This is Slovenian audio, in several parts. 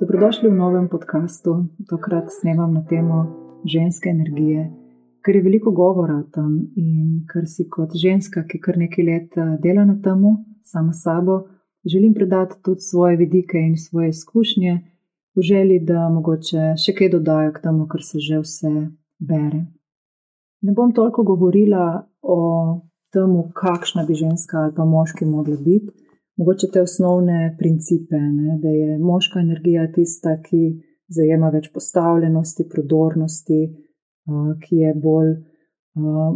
Dobrodošli v novem podkastu. Tokrat snemam na temo ženske energije, ker je veliko govora o tem in ker si kot ženska, ki kar nekaj let eh, dela na tem, sama sabo, želim predati tudi svoje vidike in svoje izkušnje, v želji, da mogoče še kaj dodajo k temu, kar se že vse bere. Ne bom toliko govorila o tem, kakšna bi ženska ali pa moški mogla biti mogoče te osnovne principe, ne, da je moška energija tista, ki zajema več postavljenosti, prodornosti, ki je bolj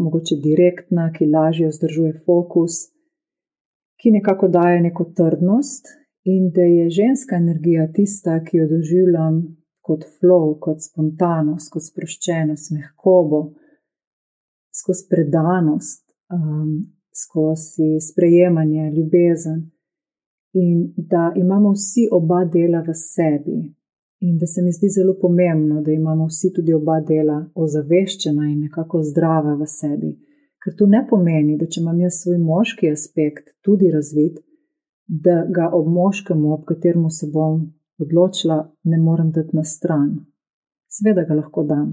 mogoče direktna, ki lažje vzdržuje fokus, ki nekako daje neko trdnost, in da je ženska energija tista, ki jo doživljam kot flow, kot spontanost, kot sproščenost, mehkobo, skozi predanost. Um, skozi sprejemanje, ljubezen, in da imamo vsi oba dela v sebi. In da se mi zdi zelo pomembno, da imamo vsi tudi oba dela ozaveščena in nekako zdrava v sebi. Ker to ne pomeni, da če imam jaz svoj moški aspekt tudi razvit, da ga ob moškem, ob katerem se bom odločila, ne morem dati na stran. Sveda ga lahko dam.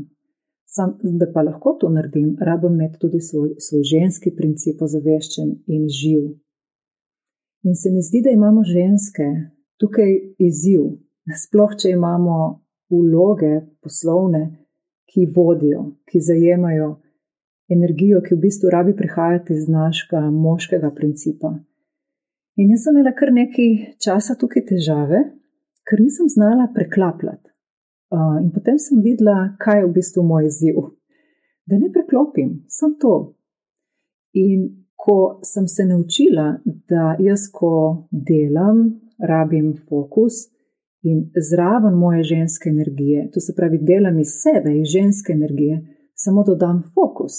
Sam, da pa lahko to naredim, rabim imeti tudi svoj, svoj ženski princip ozaveščen in živ, In se mi zdi, da imamo ženske tukaj izziv, sploh če imamo vloge poslovne, ki vodijo, ki zajemajo energijo, ki v bistvu rabi prihajati iz našega moškega principa. In jaz sem imela kar nekaj časa tukaj težave, ker nisem znala preklapljati. Uh, in potem sem videla, kaj je v bistvu moj izziv. Da ne preklopim, sem to. In ko sem se naučila, da jaz, ko delam, rabim fokus in zraven moje ženske energije, to se pravi, delam iz sebe, iz ženske energije, samo dodam fokus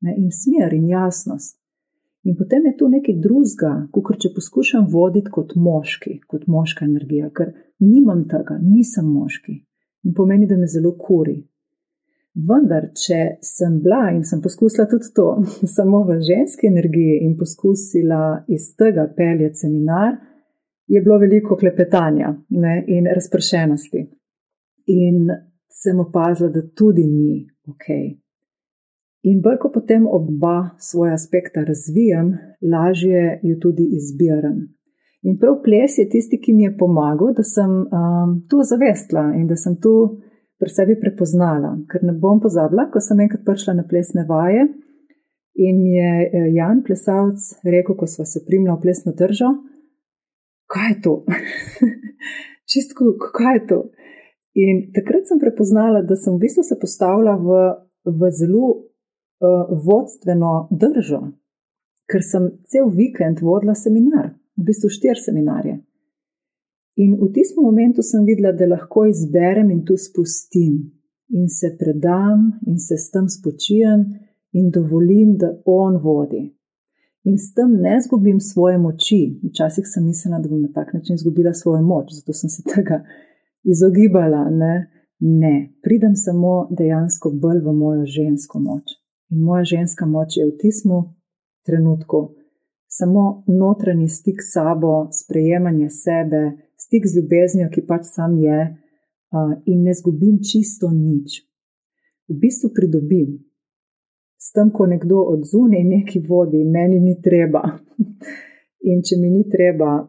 ne, in smer in jasnost. In potem je tu nekaj drugega, kot če poskušam voditi kot moški, kot moška energija, ker nimam tega, nisem moški in pomeni, da me zelo kuri. Vendar, če sem bila in sem poskusila tudi to, samo v ženski energiji in poskusila iz tega peljati seminar, je bilo veliko klepetanja ne, in razpršenosti. In sem opazila, da tudi ni ok. In bolj ko potem oba svoja aspekta razvijam, lažje jo tudi izbiram. In prav ples je tisti, ki mi je pomagal, da sem um, to zavestila in da sem tu pri sebi prepoznala. Ker ne bom pozabila, ko sem enkrat prišla na plesne vaje in mi je eh, Jan, plesalec, rekel, ko smo se primla v plesno držo, kaj je to? Čistko, kaj je to? In takrat sem prepoznala, da sem v bistvu se postavila v, v zelo uh, vodstveno držo, ker sem cel vikend vodila seminar, v bistvu štir seminarje. In v tistem momentu sem videla, da lahko izberem in tu spustim in se predam in se s tem spočijem in dovolim, da on vodi. In s tem ne zgubim svoje moči. Včasih sem mislila, da bom na tak način izgubila svojo moč, zato sem se tega izogibala. Ne, ne. pridem samo dejansko bolj v mojo žensko moč. In moja ženska moč je v tistem trenutku samo notranji stik s sabo, sprejemanje sebe, stik z ljubeznijo, ki pač sam je, in ne zgubim čisto nič. V bistvu pridobim. S tem, ko nekdo od zunaj neki vodi, meni ni treba. In če mi ni treba,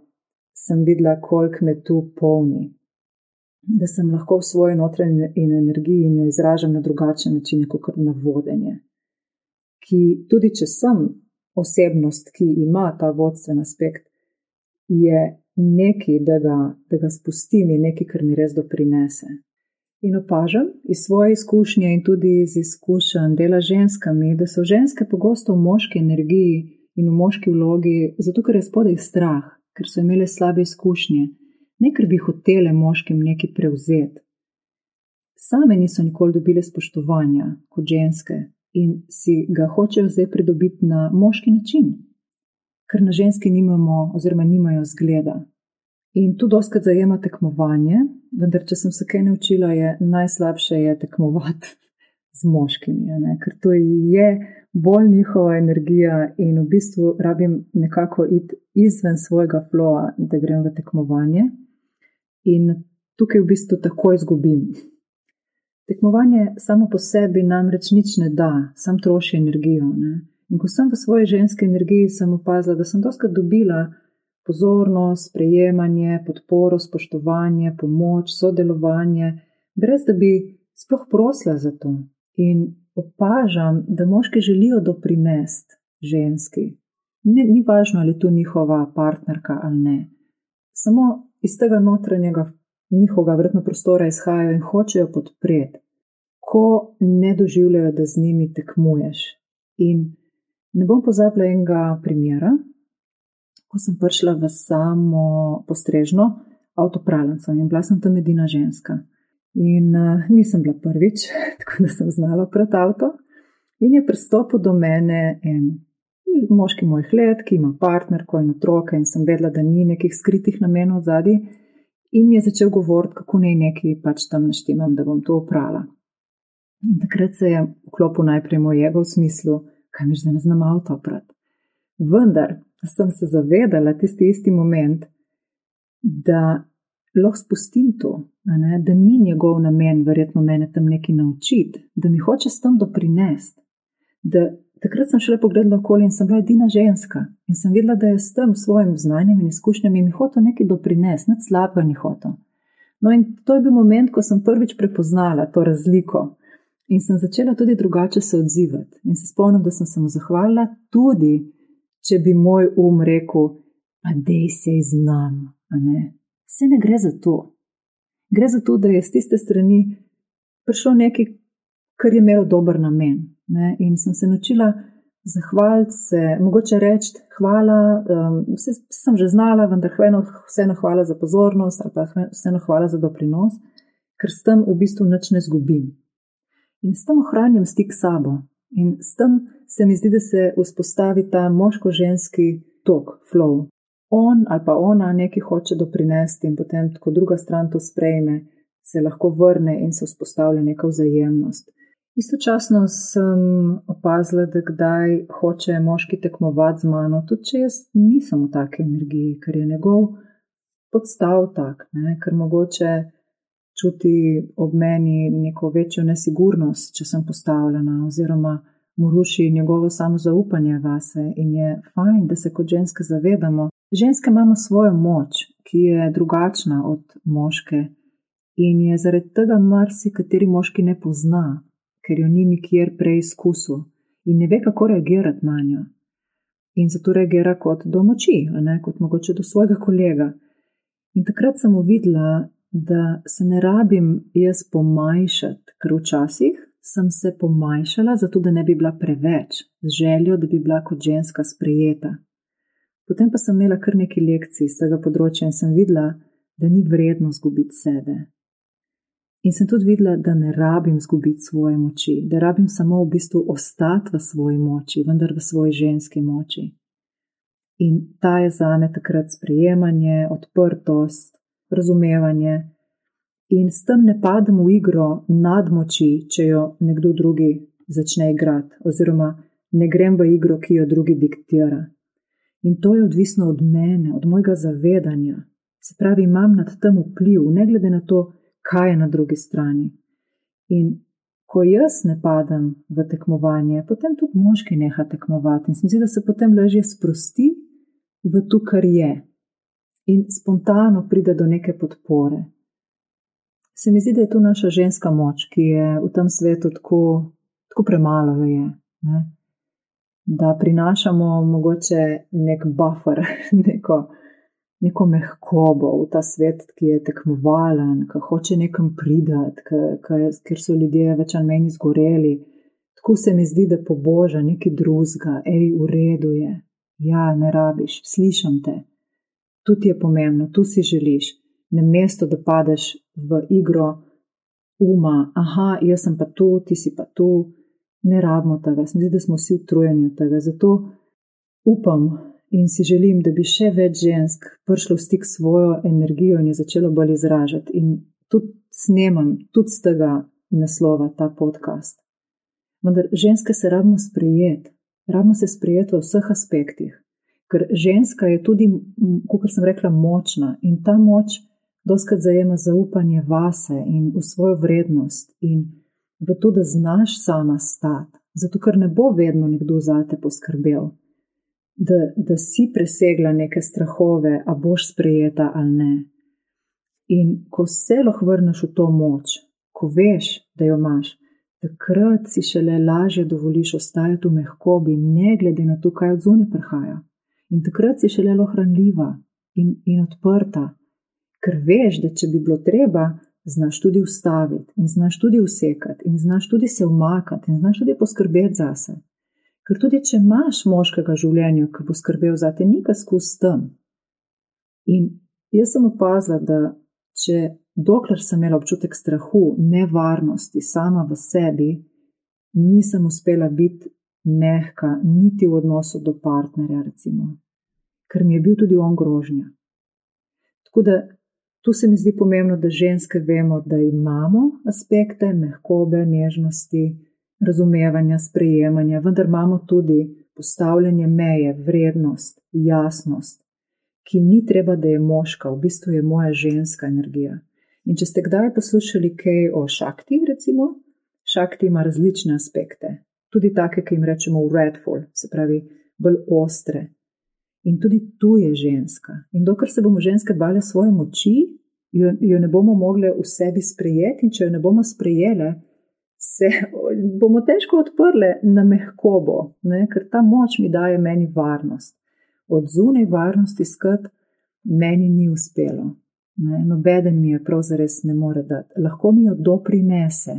sem videla, koliko me tu polni. Da sem lahko v svoji notranji energiji in jo izražam na drugačen način, kot na vodenje. Ki tudi če sem osebnost, ki ima ta vodstven aspekt, je nekaj, da ga, da ga spustim, je nekaj, kar mi res doprinese. In opažam iz svoje izkušnje in tudi iz izkušenj dela ženskami, da so ženske pogosto v moški energiji in v moški vlogi, zato ker je spodaj strah, ker so imele slabe izkušnje, ne ker bi hotele moškim nekaj prevzeti. Same niso nikoli dobile spoštovanja kot ženske, in si ga hočejo zdaj pridobiti na moški način, ker na ženski nimamo, oziroma nimajo zgleda. In tu doskrat zajema tekmovanje, vendar, če sem se kaj naučila, je najslabše je tekmovati z moškimi, ne? ker to je bolj njihova energija in v bistvu rabim nekako iti izven svojega floa, da grem v tekmovanje. In tukaj v bistvu takoj izgubim. Tekmovanje samo po sebi namreč nič ne da, sam troši energijo. Ne? In ko sem v svoji ženski energiji, sem opazila, da sem doskrat dobila pozornost, sprejemanje, podporo, spoštovanje, pomoč, sodelovanje, brez da bi sploh prosila za to. In opažam, da moški želijo doprinesti ženski. Ni, ni važno, ali je to njihova partnerka ali ne. Samo iz tega notranjega njihovega vrtno prostora izhajajo in hočejo podpreti, ko ne doživljajo, da z njimi tekmuješ. In ne bom pozabila enega primera, ko sem prišla v samo postrežno avtopralnico in bila sem tam edina ženska. In uh, nisem bila prvič, tako da sem znala pred avto. In je pristopil do mene en moški mojih let, ki ima partnerko in otroke, in sem vedela, da ni nekih skritih namenov zadnji. In je začel govoriti, kako naj nekaj pač tam naštemam, da bom to oprala. In takrat se je vklopil najprej moj ego v smislu, kaj mi že ne znam avto oprati. Vendar sem se zavedala tisti isti moment, da lahko spustim to, ne, da ni njegov namen, verjetno mene tam nekaj naučiti, da mi hoče s tem doprinesti. Da takrat sem šele pogledala okoli in sem bila edina ženska in sem videla, da je s tem svojim znanjem in izkušnjami mi hotel nekaj doprinesti, nič slabega ni hotel. No, in to je bil moment, ko sem prvič prepoznala to razliko in sem začela tudi drugače se odzivati. In se spomnim, da sem se mu zahvalila tudi če bi moj um rekel, pa dej se iznam. Se ne gre za to. Gre za to, da je z tiste strani prišlo nekaj, kar je imelo dober namen. Ne? In sem se naučila zahvaliti se, mogoče reči hvala, um, vse sem že znala, vendar vseeno hvala za pozornost ali pa vseeno hvala za doprinos, ker s tem v bistvu nič ne zgubim. In s tem ohranjam stik s sabo. In s tem se mi zdi, da se vzpostavi ta moško-ženski tok, flow. On ali pa ona nekaj hoče doprinesti, in potem, ko druga stran to sprejme, se lahko vrne in se vzpostavlja neka vzajemnost. Istočasno sem opazila, da kdaj hoče moški tekmovati z mano, tudi če jaz nisem v taki energiji, ker je njegov podstav tak, ne? ker mogoče čuti ob meni neko večjo nesigurnost, če sem postavljena, oziroma mu ruši njegovo samozaupanje vase in je fajn, da se kot ženske zavedamo. Ženske imamo svojo moč, ki je drugačna od moške in je zaradi tega marsikateri moški ne pozna, ker jo ni nikjer preizkusil in ne ve, kako reagirati na njo. In zato reagira kot do moči, ne kot mogoče do svojega kolega. In takrat sem uvidela, da se ne rabim jaz pomajšati, ker včasih sem se pomajšala, zato da ne bi bila preveč, z željo, da bi bila kot ženska sprejeta. Potem pa sem imela kar nekaj lekcij iz tega področja in sem videla, da ni vredno zgubiti sebe. In sem tudi videla, da ne rabim zgubiti svoje moči, da rabim samo v bistvu ostati v svoji moči, vendar v svoji ženski moči. In ta je za me takrat sprejemanje, odprtost, razumevanje, in s tem ne padem v igro nadmoči, če jo nekdo drugi začne igrati, oziroma ne grem v igro, ki jo drugi diktira. In to je odvisno od mene, od mojega zavedanja. Se pravi, imam nad tem vpliv, ne glede na to, kaj je na drugi strani. In ko jaz ne padem v tekmovanje, potem tudi moški neha tekmovati in se mi zdi, da se potem lažje sprosti v to, kar je. In spontano pride do neke podpore. Se mi zdi, da je to naša ženska moč, ki je v tem svetu tako, tako premalo, je, ne? da prinašamo mogoče nek buffer, neko, neko mehkobo v ta svet, ki je tekmovalen, ki hoče nekam pridati, ker so ljudje več ali manj izgoreli. Tako se mi zdi, da poboža nekaj drugega, hej, v redu je, ja, ne rabiš, slišim te, tu ti je pomembno, tu si želiš na mesto, da padeš v igro uma, aha, jaz sem pa tu, ti si pa tu, ne rabimo tega, zdi, da smo vsi utrujeni od tega. Zato upam in si želim, da bi še več žensk prišlo v stik s svojo energijo in jo začelo bolj izražati. In tudi snemam, tudi z tega naslova ta podcast. Vendar ženske se rabimo sprejeti, rabimo se sprejeti v vseh aspektih. Ker ženska je tudi, kot sem rekla, močna in ta moč doskrat zajema zaupanje vase in v svojo vrednost in v to, da znaš sama stati, zato ker ne bo vedno nekdo za te poskrbel, da, da si presegla neke strahove, a boš sprejeta ali ne. In ko se lahko vrneš v to moč, ko veš, da jo imaš, takrat si šele lažje dovoliš ostajati v mehkobi, ne glede na to, kaj od zunaj prihaja. In takrat si šele lahko hranljiva in, in odprta, ker veš, da če bi bilo treba, znaš tudi ustaviti in znaš tudi usekati in znaš tudi se umakati in znaš tudi poskrbeti zase. Ker tudi če imaš moškega življenja, ki bo skrbel za te, nikaj skozi tem. In jaz sem opazila, da če dokler sem imela občutek strahu, nevarnosti sama v sebi, nisem uspela biti mehka, niti v odnosu do partnerja, recimo, ker mi je bil tudi on grožnja. Tako da tu se mi zdi pomembno, da ženske vemo, da imamo aspekte mehkobe, nežnosti, razumevanja, sprejemanja, vendar imamo tudi postavljanje meje, vrednost, jasnost, ki ni treba, da je moška, v bistvu je moja ženska energija. In če ste kdaj poslušali kaj o šakti, recimo, šakti ima različne aspekte, tudi take, ki jim rečemo redful, se pravi, bolj ostre. In tudi tu je ženska. In dokler se bomo ženske bale svoje moči, jo, jo ne bomo mogli v sebi sprejeti, in če jo ne bomo sprejeli, se bomo težko odprli na mehkobo, ne? ker ta moč mi daje meni varnost. Od zunaj varnosti skrb meni ni uspelo. Ne? Nobeden mi je pravzaprav ne more dati. Lahko mi jo doprinese,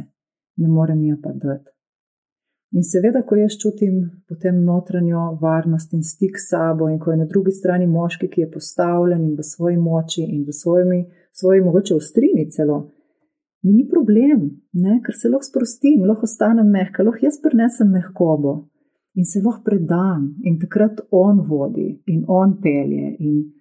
ne more mi jo pa dati. In seveda, ko jaz čutim potem notranjo varnost in stik s sabo, in ko je na drugi strani moški, ki je postavljen in v svoji moči in v svojimi, svoji mogoče ustrini celo, mi ni problem, ne? ker se lahko sprostim, lahko ostanem mehka, lahko jaz prenesem mehkobo in se lahko predam in takrat on vodi in on pelje. In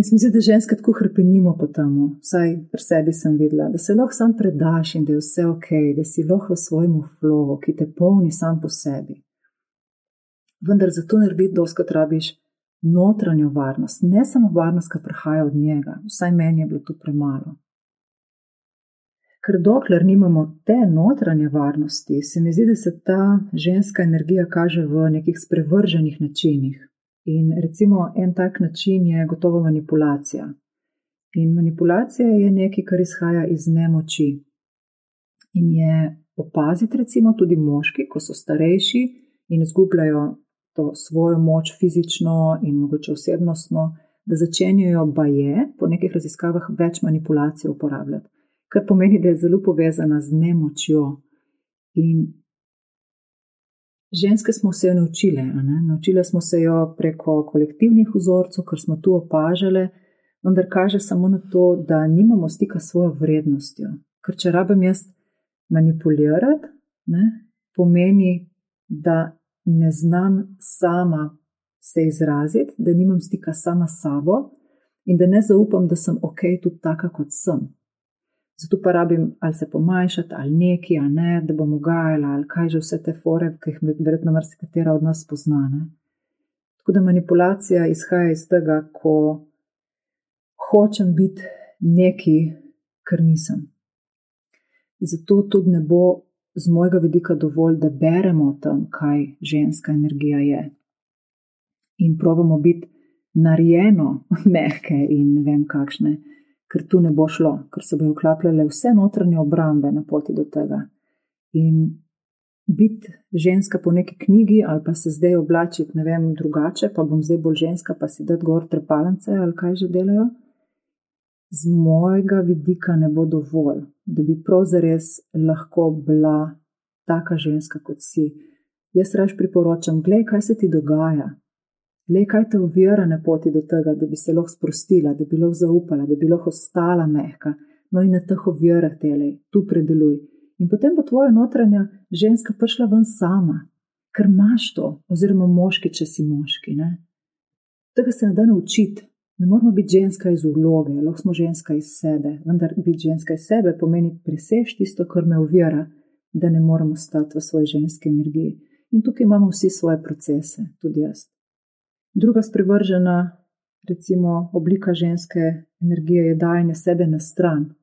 In se mi zdi, da ženske tako hrpenimo po tem, vsaj pri sebi sem videla, da se lahko sam predaš in da je vse ok, da si lahko v svojem flowu, ki te polni sam po sebi. Vendar za to narediti doskrat rabiš notranjo varnost, ne samo varnost, ki prihaja od njega, vsaj meni je bilo to premalo. Ker dokler nimamo te notranje varnosti, se mi zdi, da se ta ženska energija kaže v nekih sprevrženih načinih. In recimo en tak način je gotovo manipulacija. In manipulacija je nekaj, kar izhaja iz nemoči. In je opaziti, recimo, tudi moški, ko so starejši in izgubljajo to svojo moč fizično in mogoče osebnostno, da začenjajo baje po nekih raziskavah več manipulacij uporabljati. Kar pomeni, da je zelo povezana z nemočjo. In Ženske smo se jo naučile, naučile smo se jo preko kolektivnih vzorcev, kar smo tu opažali, vendar kaže samo na to, da nimamo stika s svojo vrednostjo. Ker če rabim jaz manipulirati, ne, pomeni, da ne znam sama se izraziti, da nimam stika sama s sabo in da ne zaupam, da sem ok, tudi taka, kot sem. Zato pa rabim ali se pomanjšati, ali nekaj, ali ne, da bom ugajala, ali kaj že vse te fore, ki jih verjetno marsikatera od nas poznane. Tako da manipulacija izhaja iz tega, ko hočem biti nekaj, kar nisem. Zato tudi ne bo z mojega vidika dovolj, da beremo o tem, kaj ženska energija je. In pravimo biti narejeno, mehke in ne vem kakšne ker tu ne bo šlo, ker se bojo vklapljale vse notranje obrambe na poti do tega. In biti ženska po neki knjigi, ali pa se zdaj oblačiti, ne vem, drugače, pa bom zdaj bolj ženska, pa si dati gor trepalence ali kaj že delajo, z mojega vidika ne bo dovolj, da bi prav zares lahko bila taka ženska kot si. Jaz raž priporočam, gledaj, kaj se ti dogaja, Le kaj te uvira na poti do tega, da bi se lahko sprostila, da bi lahko zaupala, da bi lahko ostala mehka, no in na teh ovirah tele, tu predeluj. In potem bo tvoja notranja ženska prišla ven sama, ker imaš to, oziroma moški, če si moški. Ne? Tega se ne da naučiti. Ne moramo biti ženska iz vloge, lahko smo ženska iz sebe, vendar biti ženska iz sebe pomeni presež tisto, kar me uvira, da ne moramo stati v svoji ženski energiji. In tukaj imamo vsi svoje procese, tudi jaz. Druga sprevržena recimo oblika ženske energije je dajanje sebe na stran,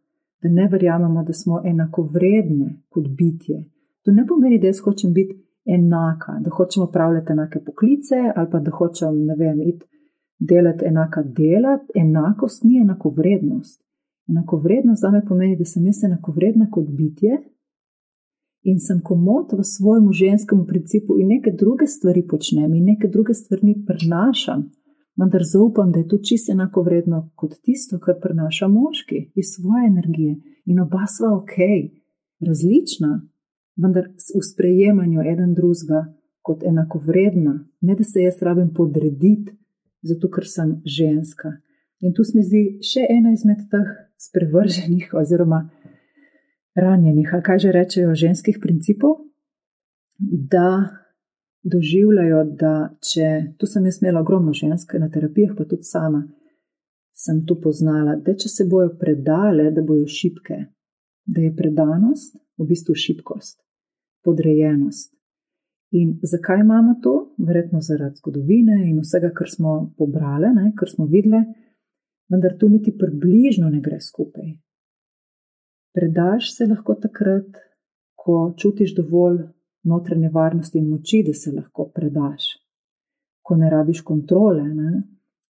da ne verjamemo, da smo enakovredne kot bitje. To ne pomeni, da jaz hočem biti enaka, da hočem upravljati enake poklice ali pa da hočem, ne vem, iti delati enaka dela. Enakost ni enakovrednost. Enakovrednost za me pomeni, da sem jaz enakovredna kot bitje in sem komod v svojem ženskem principu in neke druge stvari počnem in neke druge stvari prenašam, vendar zaupam, da je to čisto enako vredno kot tisto, kar prenaša moški iz svoje energije. In oba sva ok, različna, vendar v sprejemanju eden drugega kot enakovredna, ne da se jaz rabim podrediti, zato ker sem ženska. In tu se mi zdi še ena izmed teh sprevrženih oziroma ranjenih, ali kaj že rečejo, ženskih principov, da doživljajo, da če tu sem jaz imela ogromno žensk na terapijah, pa tudi sama sem tu poznala, da če se bojo predale, da bojo šipke, da je predanost v bistvu šipkost, podrejenost. In zakaj imamo to? Verjetno zaradi zgodovine in vsega, kar smo pobrali, ne, kar smo videli, vendar to niti približno ne gre skupaj. Predaš se lahko takrat, ko čutiš dovolj notranje varnosti in moči, da se lahko predaš, ko ne rabiš kontrole.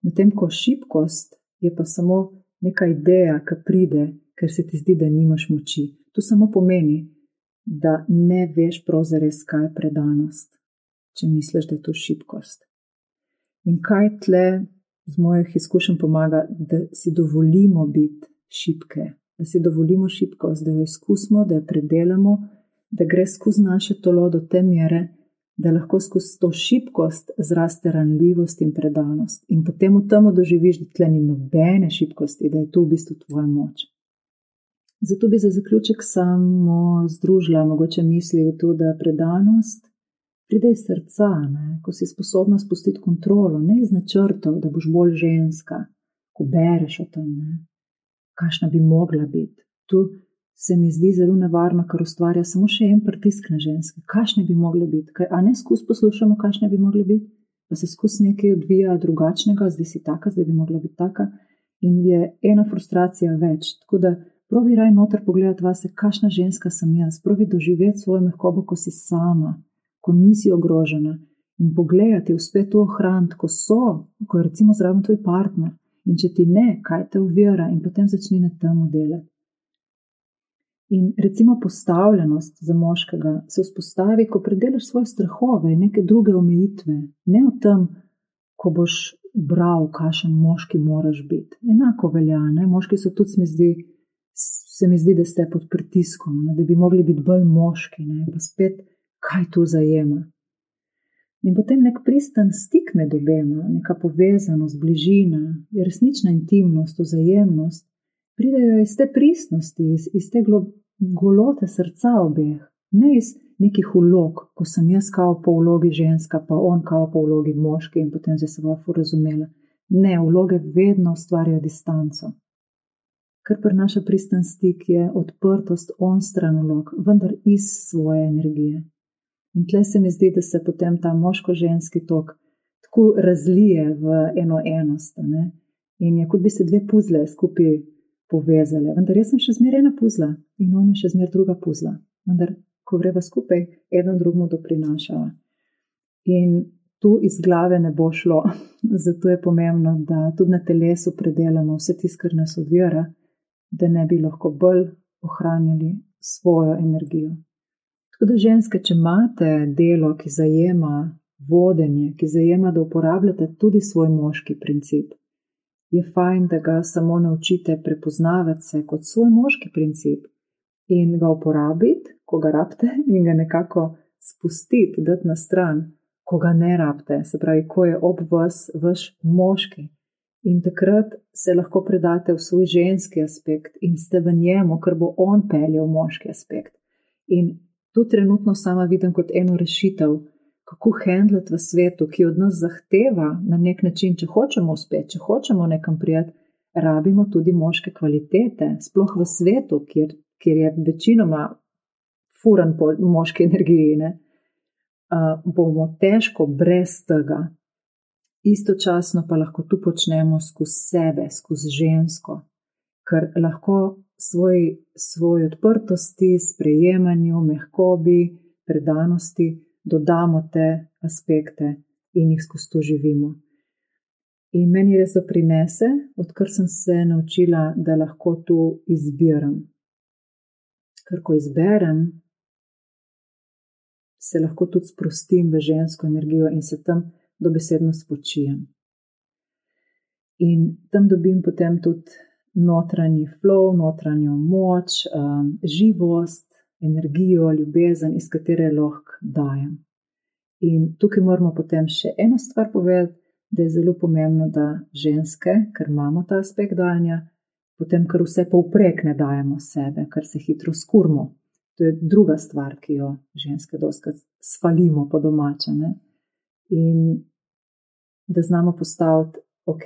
Medtem ko šibkost je pa samo neka ideja, ki pride, ker se ti zdi, da nimaš moči. To samo pomeni, da ne veš pravzaprav, kaj je predanost, če misliš, da je to šibkost. In kaj tle z mojih izkušenj pomaga, da si dovolimo biti šibke, da si dovolimo šibkost, da jo izkusimo, da jo predelamo, da gre skozi naše telo do te mere, da lahko skozi to šibkost zraste ranljivost in predanost. In potem v tem doživiš, da tle ni nobene šibkosti, da je to v bistvu tvoja moč. Zato bi za zaključek samo združila mogoče misli v to, da predanost pride iz srca, ne? ko si sposobna spustiti kontrolo, ne iz načrtov, da boš bolj ženska, ko bereš o tem, kakšna bi mogla biti. Tu se mi zdi zelo nevarno, ker ustvarja samo še en pritisk na ženske. Kakšne bi mogle biti? Kaj, a ne skus poslušamo, kakšne bi mogle biti, pa se skus nekaj odvija drugačnega, zdaj si taka, zdaj bi mogla biti taka. In je ena frustracija več. Tako da probi raj noter pogledati vase, kakšna ženska sem jaz, probi doživeti svojo mehkobo, ko si sama, ko nisi ogrožena. In pogledati, uspeti to ohraniti, ko so, ko je recimo zraven tvoj partner. In če ti ne, kaj te uvira, in potem začni na tem delati. In recimo postavljenost za moškega se vzpostavi, ko predelaš svoje strahove in neke druge omejitve, ne o tem, ko boš bral, kakšen moški moraš biti. Enako velja, ne? moški so tudi, mi zdi, se mi zdi da ste pod pritiskom, ne? da bi mogli biti bolj moški, ne? pa spet, kaj to zajema. In potem nek pristen stik med obema, neka povezanost, bližina, resnična intimnost, vzajemnost, pridejo iz te pristnosti, iz, iz te golote srca obeh, ne iz nekih ulog, ko sem jaz kao po vlogi ženska, pa on kao po vlogi moški in potem se vafu razumela. Ne, vloge vedno ustvarjajo distanco. Kar prenaša pristen stik je odprtost on stran vlog, vendar iz svoje energije. In tle se mi zdi, da se potem ta moško-ženski tok tako razlije v eno enost. Ne? In je kot bi se dve puzle skupaj povezale. Vendar jaz sem še zmeraj ena puzla in on je še zmeraj druga puzla. Vendar, ko greva skupaj, eden drugemu doprinašava. In tu iz glave ne bo šlo. Zato je pomembno, da tudi na telesu predelamo vse tisto, kar nas odvira, da ne bi lahko bolj ohranjali svojo energijo. Tako da ženske, če imate delo, ki zajema vodenje, ki zajema, da uporabljate tudi svoj moški princip, je fajn, da ga samo naučite prepoznavati se kot svoj moški princip in ga uporabiti, ko ga rabite, in ga nekako spustiti, dati na stran, ko ga ne rabite, se pravi, ko je ob vas vaš moški. In takrat se lahko predate v svoj ženski aspekt in ste v njemu, ker bo on peljal moški aspekt. In tu trenutno sama vidim kot eno rešitev, kako handlati v svetu, ki od nas zahteva na nek način, če hočemo uspeti, če hočemo nekam prijeti, rabimo tudi moške kvalitete, sploh v svetu, kjer, kjer je večinoma furan po moški energiji, ne, uh, bomo težko brez tega. istočasno pa lahko tu počnemo skozi sebe, skozi žensko, ker lahko svoj, svoj odprtosti, sprejemanju, mehkobi, predanosti dodamo te aspekte in jih skozi to živimo. In meni res doprinese, odkar sem se naučila, da lahko tu izbiram. Ker ko izberem, se lahko tudi sprostim v žensko energijo in se tam dobesedno spočijem. In tam dobim potem tudi notranji flow, notranjo moč, um, živost, energijo, ljubezen, iz katere lahko dajem. In tukaj moramo potem še eno stvar povedati, da je zelo pomembno, da ženske, ker imamo ta aspekt dajanja, potem kar vse povprek ne dajemo sebe, ker se hitro skurmo. To je druga stvar, ki jo ženske doskrat svalimo po domače. Ne? In da znamo postaviti, ok,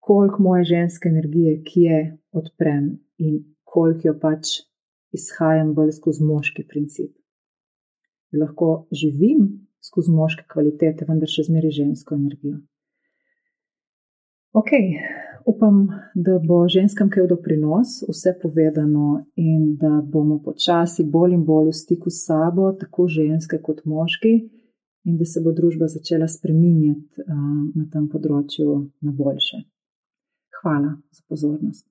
koliko moje ženske energije, ki je odprem in koliko jo pač izhajam bolj skozi moški princip. Lahko živim skozi moške kvalitete, vendar še zmeraj žensko energijo. Ok, upam, da bo ženskam kaj v doprinos, vse povedano, in da bomo počasi bolj in bolj v stiku s sabo, tako ženske kot moški, in da se bo družba začela spreminjati uh, na tem področju na boljše. Hvala za pozornost.